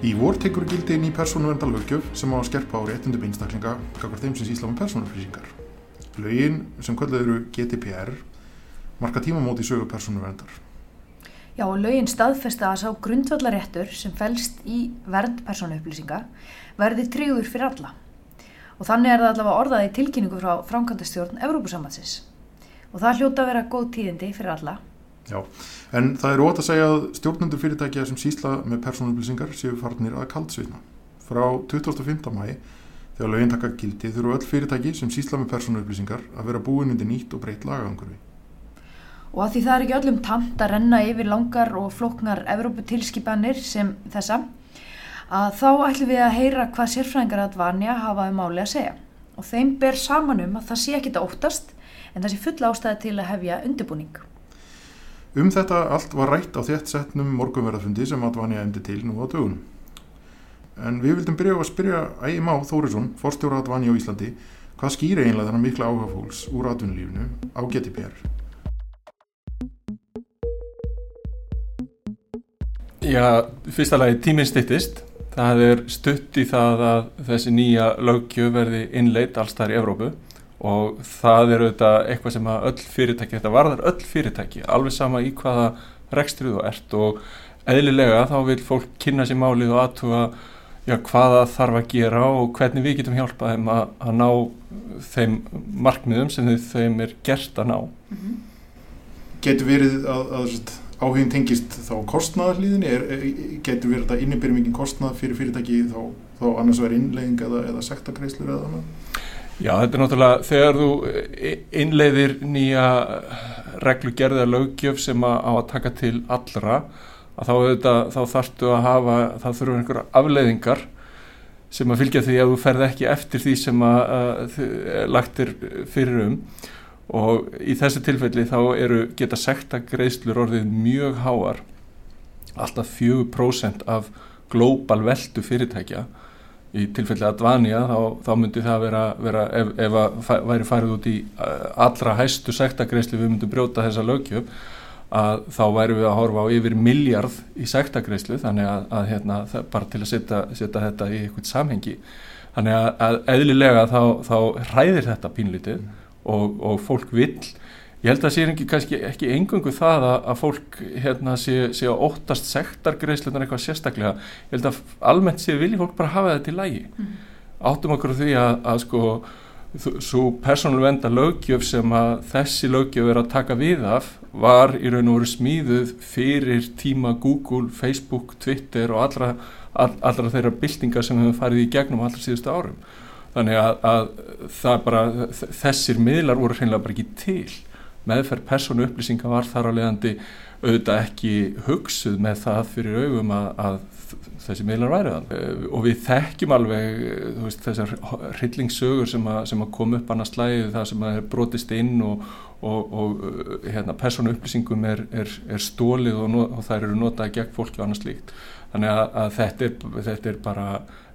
Í vor tekur gildi ný persónuverndalögjöf sem á að skerpa á réttundum einstaklinga kakar þeim sem sísla með persónuflýsingar. Lögin sem kvöldið eru GDPR marka tímamóti sögu persónuverndar. Já, og lögin staðfesta að sá grundvallaréttur sem fælst í vernd persónuupplýsinga verði tryggður fyrir alla. Og þannig er það allavega orðað í tilkynningu frá framkvæmdastjórn Evrópusambatsins. Og það hljóta að vera góð tíðindi fyrir alla. Já, en það er ótt að segja að stjórnendur fyrirtækja sem sísla með persónuupplýsingar séu farnir að kaldsveitna. Frá 2015. mæi, þegar lögin taka gildi, þurfu öll fyrirtæki sem sísla með persónuupplýsingar að vera búin undir nýtt og breytt lagaangurfi. Og að því það er ekki öllum tamt að renna yfir langar og floknar Evróputilskipanir sem þessa, að þá ætlum við að heyra hvað sérfræðingar að vanja hafa um máli að segja. Og þeim ber saman um að það sé ekki þetta óttast, en það sé full ástæði til að hefja undirbúning. Um þetta allt var rætt á þétt setnum morgunverðarfundi sem Advanja emdi til nú á dögunum. En við vildum byrja á að spyrja Ægi Má Þórisson, forstjóra Advanja á Íslandi, hvað skýri einlega þennan mikla áhuga fólks úr atvinnulífinu á GDPR? Já, fyrsta lagi tíminn stittist. Það er stutt í það að þessi nýja lögjöf verði innleitt alls þar í Evrópu og það er auðvitað eitthvað sem að öll fyrirtæki, þetta varðar öll fyrirtæki, alveg sama í hvaða rekstrið þú ert og eðlilega þá vil fólk kynna sér málið og aðtuga já, hvaða þarf að gera og hvernig við getum hjálpað þeim að, að ná þeim markmiðum sem þeim er gert að ná. Mm -hmm. Getur verið að, að áhugin tengist þá kostnaðarliðinni, getur verið þetta innibyrjumingin kostnað fyrir fyrirtæki þá, þá annars verið innlegging eða, eða sektakreislur eða annað? Já, þetta er náttúrulega þegar þú innleiðir nýja reglugerða lögjöf sem að, á að taka til allra að þá, þetta, þá þarftu að hafa, það þurfur einhverja afleiðingar sem að fylgja því að þú ferð ekki eftir því sem að, að lagtir fyrir um. Og í þessu tilfelli þá eru geta sekta greiðslur orðið mjög háar alltaf 4% af glóbal veldu fyrirtækja í tilfelli Advania þá, þá myndi það vera, vera ef, ef að væri farið út í uh, allra hæstu sektakreisli við myndum brjóta þessa lögjöf að þá væri við að horfa á yfir miljard í sektakreislu þannig að, að hérna, bara til að setja, þetta í eitthvað samhengi. Þannig að, að eðlilega þá, þá hræðir þetta pínlítið og, og fólk vill Ég held að það sé ekki, kannski ekki engungu það að, að fólk hérna, sé, sé að óttast sektargreislunar eitthvað sérstaklega. Ég held að almennt sé vilji fólk bara hafa þetta í lægi. Mm. Áttum okkur því að, að sko, svo persónuleg venda lögjöf sem að þessi lögjöf er að taka við af var í raun og veru smíðuð fyrir tíma Google, Facebook, Twitter og allra, all, allra þeirra byltingar sem hefur farið í gegnum allra síðustu árum. Þannig að, að bara, þessir miðlar voru hreinlega bara ekki til meðferð persónu upplýsinga var þar á leiðandi auðvitað ekki hugsuð með það fyrir augum að, að þessi miðlar væri þann og við þekkjum alveg veist, þessar hryllingssögur sem, sem að koma upp annars slæði það sem að er brotist inn og, og, og hérna, persónu upplýsingum er, er, er stólið og, og þær eru notaði gegn fólki og annars líkt þannig að, að þetta, er, þetta er bara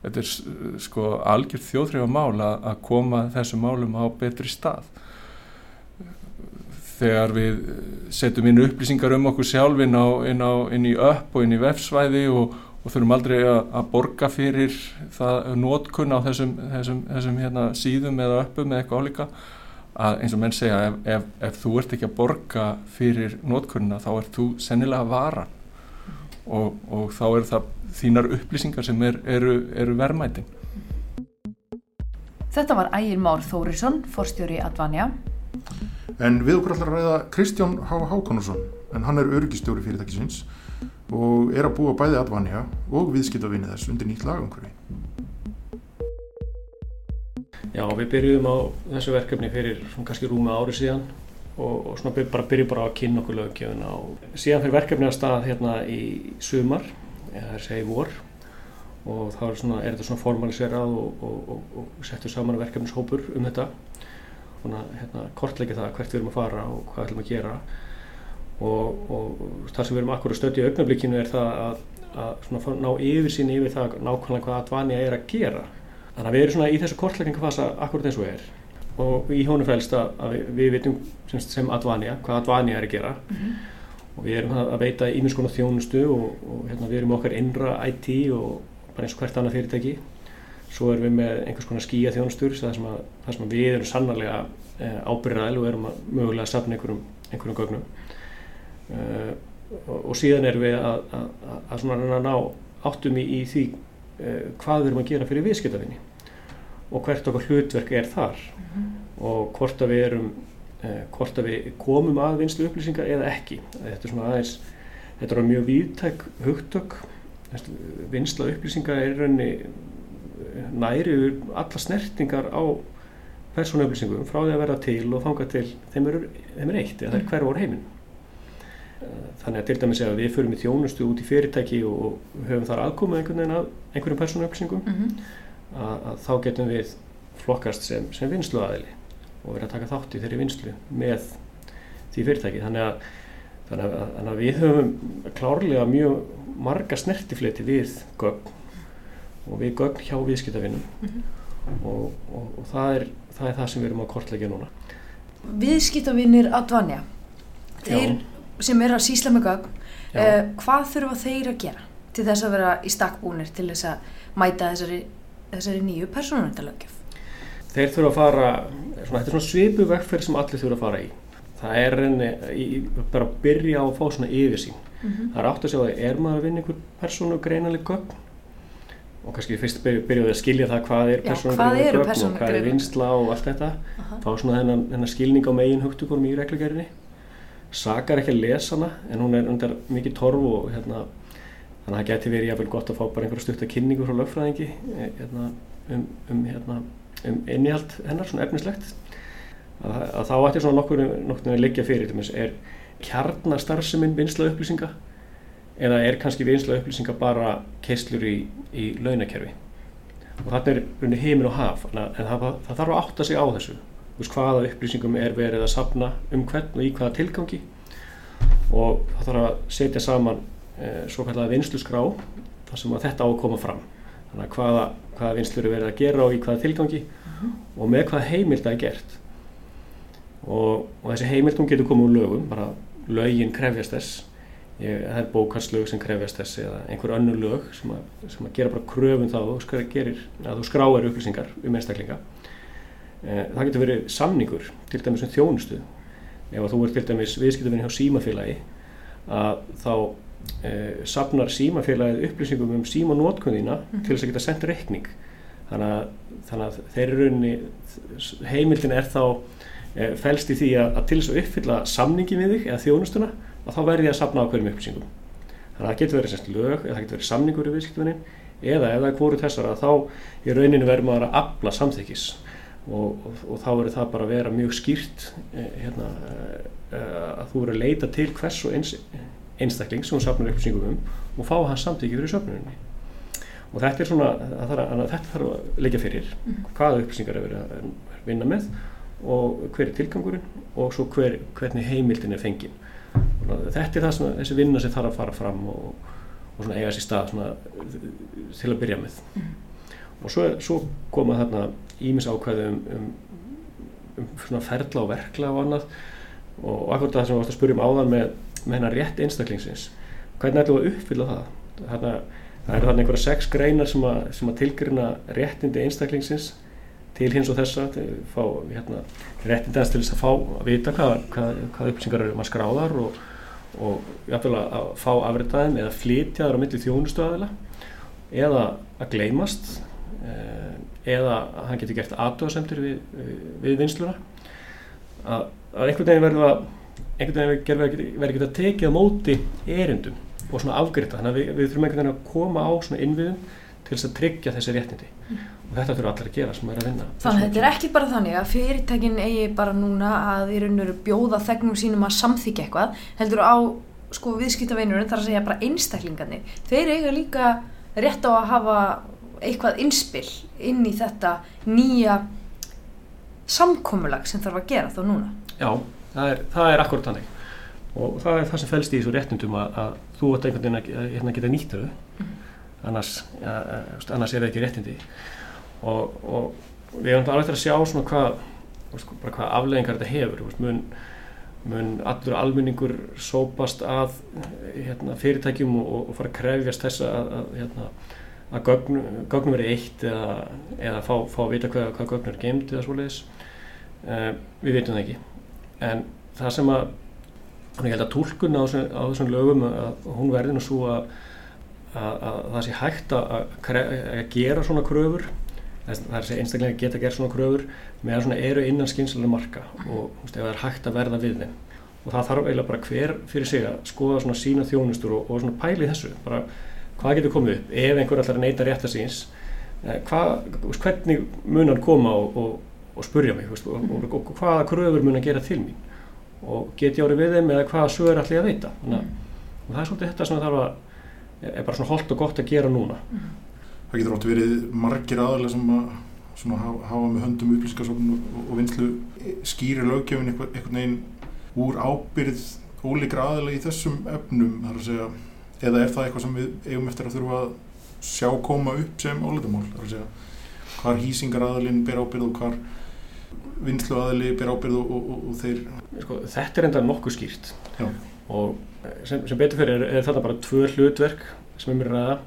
þetta er sko algjör þjóðþrjáma mál að, að koma þessum málum á betri stað þegar við setjum inn upplýsingar um okkur sjálf inn, á, inn, á, inn í upp og inn í vefsvæði og, og þurfum aldrei að, að borga fyrir það nótkunn á þessum, þessum, þessum hérna, síðum eða uppum eða eitthvað álíka. Að eins og menn segja ef, ef, ef þú ert ekki að borga fyrir nótkunna þá ert þú sennilega varan. Og, og þá eru það þínar upplýsingar sem er, eru, eru verðmætin. Þetta var Ægir Már Þórisson, forstjóri Advanja En við okkur ætlar að ræða Kristján H. Hákonarsson en hann er örgistjóri fyrirtækisins og er að búa bæði Advanja og viðskiptavinni þess undir nýtt lagangrufi. Já, við byrjuðum á þessu verkefni fyrir svona kannski rúma ári síðan og, og svona bara byrjuðum bara að kynna okkur lögjöfuna og síðan fyrir verkefni að stað hérna í sumar, eða það er segið vor og þá er, svona, er þetta svona formaliserað og, og, og settur saman verkefnishópur um þetta hérna, kortleika það hvert við erum að fara og hvað við ætlum að gera. Og, og það sem við erum akkur að stöðja í augnablikinu er það að, að ná yfir sín yfir það nákvæmlega hvað Advania er að gera. Þannig að við erum í þessu kortleikingafasa akkurat eins og er. Og í hónu fælst að, að við, við vitum sem, sem Advania hvað Advania er að gera. Mm -hmm. og við erum að veita ímiðskona þjónustu og, og hérna, við erum okkar innra IT og, bara eins og hvert annað fyrirtæki svo erum við með einhvers konar skíja þjónustur þar sem, sem við erum sannarlega e, ábyrðaðil og erum að mögulega að safna einhverjum, einhverjum gögnum. E, og, og síðan erum við að, að, að svona ná áttum í, í því e, hvað við erum að gera fyrir viðskiptafinni og hvert okkar hlutverk er þar. Mm -hmm. og hvort að við erum hvort að við komum að vinstu upplýsingar eða ekki. Þetta er svona aðeins þetta er mjög víðtæk hugtök. Vinsla upplýsingar er rauninni næri alla snertingar á persónuöflýsingum frá því að vera til og þanga til þeim er, þeim er eitt, eða það er hver voru heiminn. Þannig að til dæmis ef við förum í þjónustu út í fyrirtæki og höfum þar aðkomið einhvern veginn að einhverjum persónuöflýsingum mm -hmm. að, að þá getum við flokkast sem, sem vinslu aðili og verið að taka þátt í þeirri vinslu með því fyrirtæki. Þannig að, þannig að, þannig að við höfum klárlega mjög marga snertifleti við gögn og við gögn hjá viðskiptavinnum mm -hmm. og, og, og það, er, það er það sem við erum að kortleggja núna. Viðskiptavinnir að dvanja, þeir sem er að sísla með gögn, eh, hvað þurfa þeir að gera til þess að vera í stakkbúnir til þess að mæta þessari, þessari nýju persónavendalöggjaf? Þeir þurfa að fara, svona, þetta er svona svipu vegferð sem allir þurfa að fara í. Það er reyni, bara að byrja á að fá svona yfirsýn. Mm -hmm. Það er átt að segja að er maður að vinna einhver persónu greinanleg gögn og kannski fyrst byrjuði að skilja það hvað er persónugreinir gögn og hvað er vinsla og allt þetta. Uh -huh. fá svona þennan, þennan skilning á megin hugtugunum í reglugjörðinni sakar ekki að lesa hana en hún er undir mikið torf og hérna þannig að það geti verið jáfnvel gott að fá bara einhverja stutta kynningu frá lögfræðingi e, hérna, um, um, hérna, um innihald hennar, svona efnislegt. Að, að þá ættir svona nokkur nokkur að leggja fyrir er kjarnastarfseminn vinsla upplýsinga eða er kannski vinsla upplýsingar bara keistlur í, í launakerfi? Og þarna er runni heiminn og haf en það, það þarf að átta sig á þessu. Veist, hvaða upplýsingum er verið að sapna um hvern og í hvaða tilgangi. Og það þarf að setja saman eh, svo kallega vinslusgrá þar sem þetta á að koma fram. Þannig að hvaða, hvaða vinslur er verið að gera og í hvaða tilgangi uh mhm. -huh. og með hvaða heimild það er gert. Og, og þessi heimildum getur komið úr lögum bara lögin krefjast þess Ég, það er bókarslög sem krefjast þess eða einhver önnu lög sem að, sem að gera bara kröfum þá og gerir, að þú skráir upplýsingar um einstaklinga. E, það getur verið samningur, til dæmis um þjónustu. Ef þú er til dæmis viðskiptafinni hjá símafélagi að þá e, sapnar símafélagið upplýsingum um símanótkunðina mm. til þess að geta sendt reikning. Þannig að, þannig að þeirri rauninni, heimildin er þá e, fælst í því að, að til þess að uppfylla samningi við þig eða þjónustuna og þá verði ég að sapna á hverjum upplýsingum. Þannig að það getur verið semst lög eða það getur verið samningur í viðskiptunni eða ef það er hvoru þessar að þá í rauninu verður maður að afla samþykkis og, og, og þá verður það bara að vera mjög skýrt eh, hérna, eh, að þú verður að leita til hvers og eins, einstakling sem sapnar upplýsingum um og fá hans samþykki fyrir söpnuninni. Og þetta er svona, að, þetta þarf að leggja fyrir mhm. hvaða upplýsingar er verið að vinna með og hver er tilgangurinn og svo hver, hvernig heimildin er fenginn þetta er það sem, þessi vinna sem þarf að fara fram og, og eiga sér stað svona, til að byrja með. Mm. og svo, svo koma þarna ímis ákvæði um, um, um ferla og verkla og annað. Og akkurat það sem við vartum að spyrja um áðan með, með hennar rétt einstaklingsins. Hvernig ætlum við að uppfylla það? Þarna, það eru þarna einhverja sex greinar sem að, að tilgrina réttindi einstaklingsins til hins og þessa fá hérna, réttindans til þess að fá að vita hvað, hvað, hvað upplýsingar eru maður skráðar og, og jáfnvegulega að fá afritaðum eða flytja þar á milli þjónustöðaðila eða að gleymast eh, eða að hann getur gert aðdóðasemtir við, við vinsluna að, að einhvern veginn verður að einhvern veginn verður ekki að tekið á móti erindum og svona afgriðta þannig að við, við þurfum einhvern veginn að koma á svona innviðum til þess að tryggja þessi réttindi. Mm. og þetta þurfa allir að gera sem er að vinna. Þannig að þetta er ekki bara þannig að fyrirtækin eigi bara núna að í raun og veru bjóða þegnum sínum að samþykja eitthvað heldur á sko viðskiptaveinurinn þar að segja bara einstaklingarnir. Þeir eiga líka rétt á að hafa eitthvað innspill inn í þetta nýja samkómulag sem þarf að gera þá núna. Já, það er, það er akkurat þannig. Og það er það sem fælst í þessu réttundum að, að þú ætti einhvern veginn að, að, að geta nýtt þau. Mm annars, ja, annars er það ekki réttindi. Og, og við erum alveg til að sjá svona hvað, sko, hvað afleggingar þetta hefur mun, mun allur almenningur sópast að hérna, fyrirtækjum og, og fara að krefjast þess að, að, hérna, að gögn, gögnum verið eitt eða, eða fá, fá að vita hvað, hvað gögn er geimt eða svoleiðis. Uh, við veitum það ekki. En það sem að ég held að tólkun á, á þessum lögum að hún verði nú svo að, að, að það sé hægt að, að, að gera svona kröfur það er að segja einstaklega geta að gera svona kröfur meðan svona eru innan skynsalega marka og þú veist, það er hægt að verða við þeim. Og það þarf eiginlega bara hver fyrir sig að skoða svona sína þjónustur og, og svona pæli þessu. Bara hvað getur komið upp? Ef einhver að neyta rétta síns eh, hvernig mun hann koma og, og, og spurja mig veist, og, og, og hvaða kröfur mun hann gera til mín? Og get ég árið við þeim eða hvaða sögur ég að veita? Þannig að og það er svolítið þetta sem þarf að er bara svona holdt og gott að gera núna. Það getur átt verið margir aðalega sem að svona hafa, með höndum upplýskarsofn og, og vinslu skýri löggjöfin einhver, einhvern veginn úr ábyrð ólíkra aðalega í þessum efnum þar að segja, eða er það eitthvað sem við eigum eftir að þurfa að sjá koma upp sem álitamál, þar að segja hvar hýsingar aðalinn ber ábyrð og hvar vinslu aðali ber ábyrð og, og, og, og þeir sko, þetta er enda nokkuð skýrt. Já. Og eh, sem, sem betur fyrir er, er þetta bara tvö hlutverk sem er mér ræða.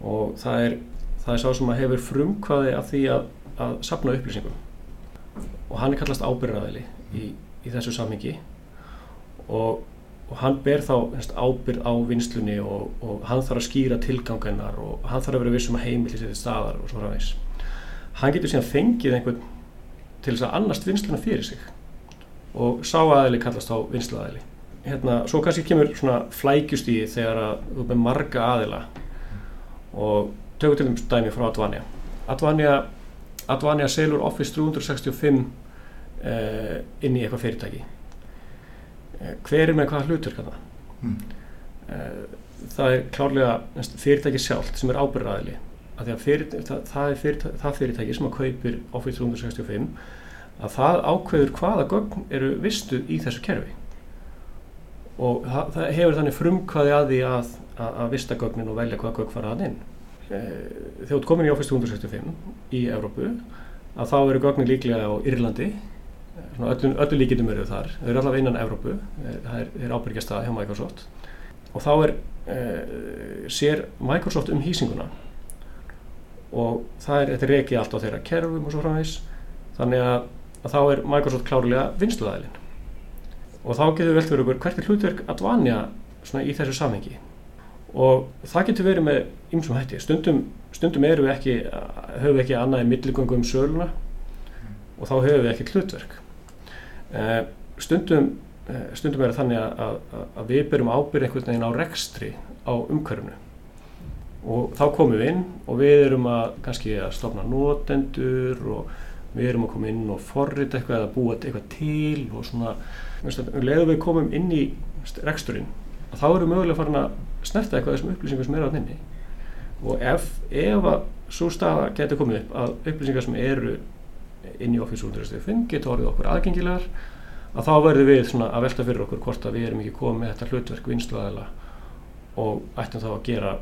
Og það er, það er sá sem að hefur frumkvaði af því að, að sapna upplýsingum. Og hann er kallast ábyrðaðili í, í þessu samhengi. Og, og hann ber þá hefst, ábyrð á vinslunni og, og hann þarf að skýra tilgangennar og hann þarf að vera vissum að heimil til staðar og svo framvegs hann getur síðan fengið einhvern til þess að annast vinsluna fyrir sig. Og sá aðili kallast þá vinslaðili hérna, svo kannski kemur svona flækjustíði þegar að þú ert með marga aðila og tökum til dæmis dæmi frá Advania. Advania, Advania selur Office 365 eh, inn í eitthvað fyrirtæki. Eh, hver er með hvaða hlutverk að Mm. það það er klárlega fyrirtæki sjálft sem er fyrir, það, það er fyrirtæki, það fyrirtæki sem að kaupir Office 365 að það ákveður hvaða gögn eru vistu í þessu kerfi og það, hefur þannig frumkvaði að því að, að, að vista gögnin og velja hvaða gögn fara að inn. E, þegar þú komin í Office 365 í Evrópu að þá eru gögnin líklega á Írlandi. Svona öllu, öllu líkindum eru þar, þau eru allavega innan Evrópu, eh, það er, er ábyrgjast að hjá Microsoft. Og þá er, eh, sér Microsoft um hýsinguna. Og það er, þetta er reikið allt á þeirra kerfum og svo framvegs þannig að, að þá er Microsoft klárlega vinsluðaðilinn og þá getur við velt fyrir okkur hvert er hlutverk að vanja svona í þessu samhengi? Og það getur verið með ymsum hætti, stundum, stundum við ekki, höfum við ekki annað í milligöngu um söluna og þá höfum við ekkert hlutverk. Eh, stundum, eh, stundum er það þannig að, að, að við byrjum ábyrð einhvern veginn á rekstri á umhverfnu og þá komum við inn og við erum að kannski að stofna notendur og við erum að koma inn og forrita eitthvað eða búa eitthvað til og svona leiðum við komum inn í reksturinn þá erum við mögulega farin að snerta eitthvað þessum upplýsingum sem eru á nynni og ef, ef að svo staða getur komið upp að upplýsingar sem eru inn í Office 365 getur orðið okkur aðgengilegar að þá verður við svona að velta fyrir okkur hvort að við erum ekki komið með þetta hlutverk vinsluaðila og ættum þá að gera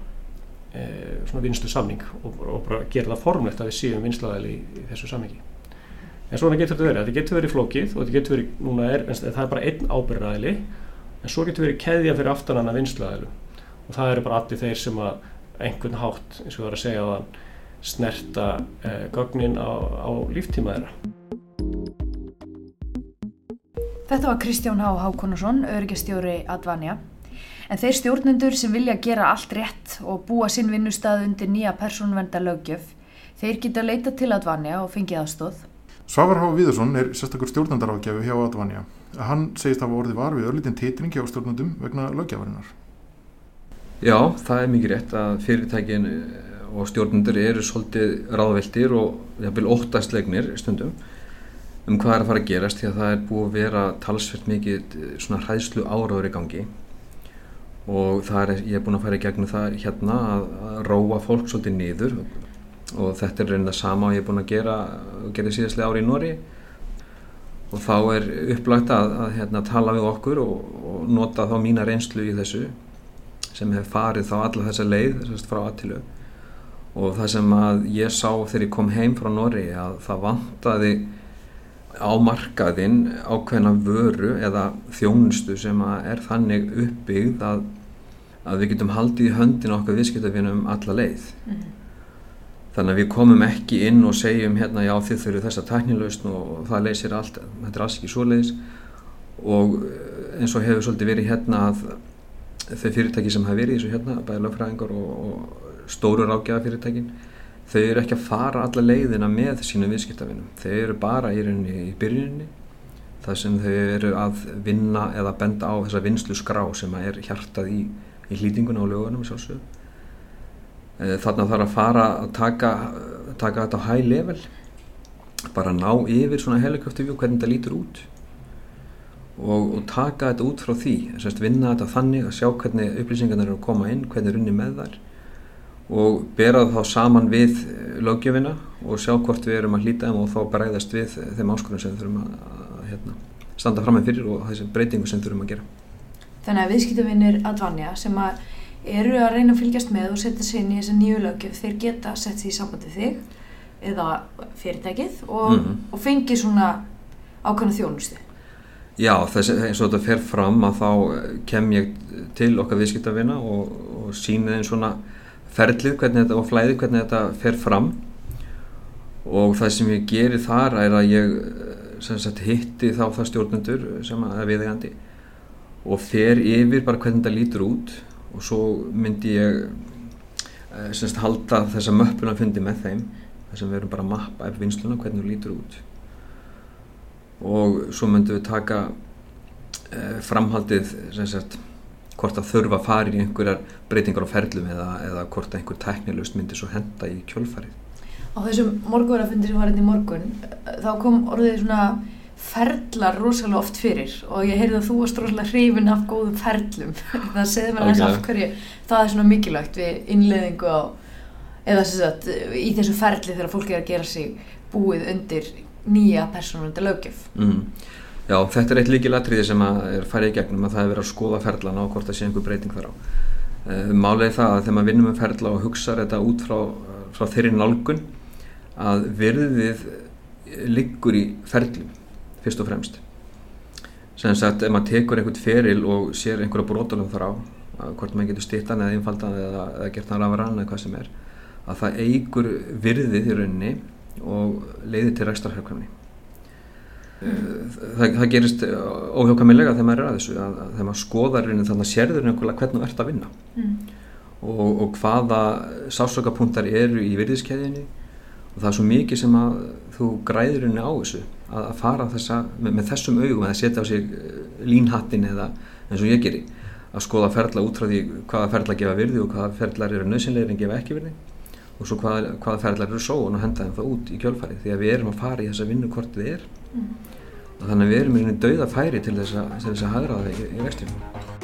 e, svona vinslu samning og, og bara gera það formlegt að við séum vinsluaðili í, í þessu samningi en svona getur þetta verið, þetta getur verið flókið og þetta getur verið, núna er, en það er bara einn ábyrðaðili en svo getur verið keðja fyrir aftan hana vinsluaðilu og það eru bara allir þeir sem að einhvern hátt, eins og það er að segja að snerta eh, gögnin á, á líftíma þeirra. Þetta var Kristján H. Hákonarsson, öryggestjóri Advanja. En þeir stjórnendur sem vilja gera allt rétt og búa sinn vinnustað undir nýja persónvenda lögjöf, þeir geta leita til Advanja og fengið aðstóð. Svavar H. Viðarsson er sérstakur stjórnendarákjafi hjá Advanja. Hann segist hafa orðið var við örlítinn titring hjá stjórnendum vegna lögjafarinnar. Já, það er mikið rétt að fyrirtækin og stjórnendur eru svolítið ráðveldir og jafnvel óttastlegnir stundum um hvað er að fara að gerast því að það er búið að vera talsvert mikið svona hræðslu áraður í gangi og er, ég er búin að fara í gegnum það hérna að, að róa fólk svolítið niður og þetta er reynda sama og ég er búin að gera gera síðastlega ári í Nóri og þá er upplagt að, að hérna, tala við okkur og, og nota þá mína reynslu í þessu sem hef farið þá alla þessa leið þessast frá aðtilu og það sem að ég sá þegar ég kom heim frá Nóri að það vantaði á markaðinn ákveðna vöru eða þjónustu sem er þannig uppbyggð að, að við getum haldið í höndin okkar viðskiptavinum alla leið. Mhm. Þannig að við komum ekki inn og segjum hérna já þið þurfið þessa tæknilausn og það leysir allt, þetta er alls ekki svoleiðis. Og eh, eins og hefur svolítið verið hérna að þau fyrirtæki sem hafa verið í þessu hérna, bæði lögfræðingar og, og stóru rákjaða fyrirtækin þau eru ekki að fara alla leiðina með sínum viðskiptavinum, þau eru bara í í byrjuninni þar sem þau eru að vinna eða benda á þessa vinslu skrá sem er hjartað í, í hlýtinguna og lögunum sjálfsögðu þannig að það er að fara að taka, taka þetta á high level. Bara ná yfir svona helikopter view hvernig þetta lítur út. Og, og taka þetta út frá því Sest, vinna þetta þannig að sjá hvernig upplýsingarnir eru að koma inn, hvernig er unni með þær. Og bera það þá saman við löggjöfina og sjá hvort við erum að hlýta þeim og þá bregðast við þeim áskonum sem þurfum að, að hérna, standa fram með fyrir og þessum breytingu sem þurfum að gera. Þannig að viðskiptavinnir Advanja sem að eru að reyna að fylgjast með og setja sig inn í þessa nýju lögjöf, þeir geta sett sig í sambandi þig eða fyrirtækið og, Mhm. og fengi svona ákvæmna þjónustu. Já, þess, eins og þetta fer fram að þá kem ég til okkar viðskiptavina og, og síni þeim svona ferlið hvernig þetta og flæðið hvernig þetta fer fram og það sem ég geri þar er að ég sem sagt, hitti þá það stjórnendur sem að viðegandi og fer yfir bara hvernig þetta lítur út og svo myndi ég eh, sem sagt, halda þessa möppuna fundi með þeim þar sem við erum bara að mappa ef vinsluna hvernig hún lítur út og svo myndum við taka eh, framhaldið sagt hvort að þurfa að fara í einhverjar breytingar á ferlum eða, eða hvort að einhver tæknilust myndi svo henda í kjölfarið. Á þessum morgunverðarfundi sem var hérna í morgun, eh, þá kom orðið svona ferlar rosalega oft fyrir og ég heyrði að þú varst rosalega hrifin af góðum ferlum. það segði mér aðeins af Algjörlega. hverju það er svona mikilvægt við innleðingu á, eða sem sagt, í þessu ferli þegar fólk er að gera sig búið undir nýja persónundi löggjöf. Mm. Já, þetta er eitt líkilatriði sem er farið í gegnum að það er verið að skoða ferlana og hvort það sé einhver breyting þar á. Uh, Málið er það að þegar maður vinnum með ferla og hugsa þetta út frá, frá þeirri nálgun að virðið liggur í ferlum fyrst og fremst. Sem sagt, ef maður tekur einhvern feril og sér einhverja brotalum þar á, hvort maður getur stittan eða einfaldan eða, eða gert hann rafran eða hvað sem er, að það eigur virðið í rauninni og leiðir til rekstrarhjálpkvæmni. Það, það gerist óhjákamilega þegar maður er að þessu að, að þegar maður skoðar raunin þannig að sérður einhverlega hvernig þú ert að vinna Mm. og, og hvaða sásökapunktar eru í virðiskeiðinni og það er svo mikið sem að þú græðir rauninni á þessu að, fara þessa, með, með þessum augum eða setja á sig eh, línhattin eða eins og ég geri að skoða ferla út frá því hvaða ferla gefa virði og hvaða ferlar eru nöðsynlegir en gefa ekki virði. Og svo hvaða, hvaða ferlar eru sóun og henda þeim það út í kjölfari því að við erum að fara í þessa vinnu hvort þið er. Mm. og þannig að við erum í dauða færi til þess að, hagra það í, í vextjum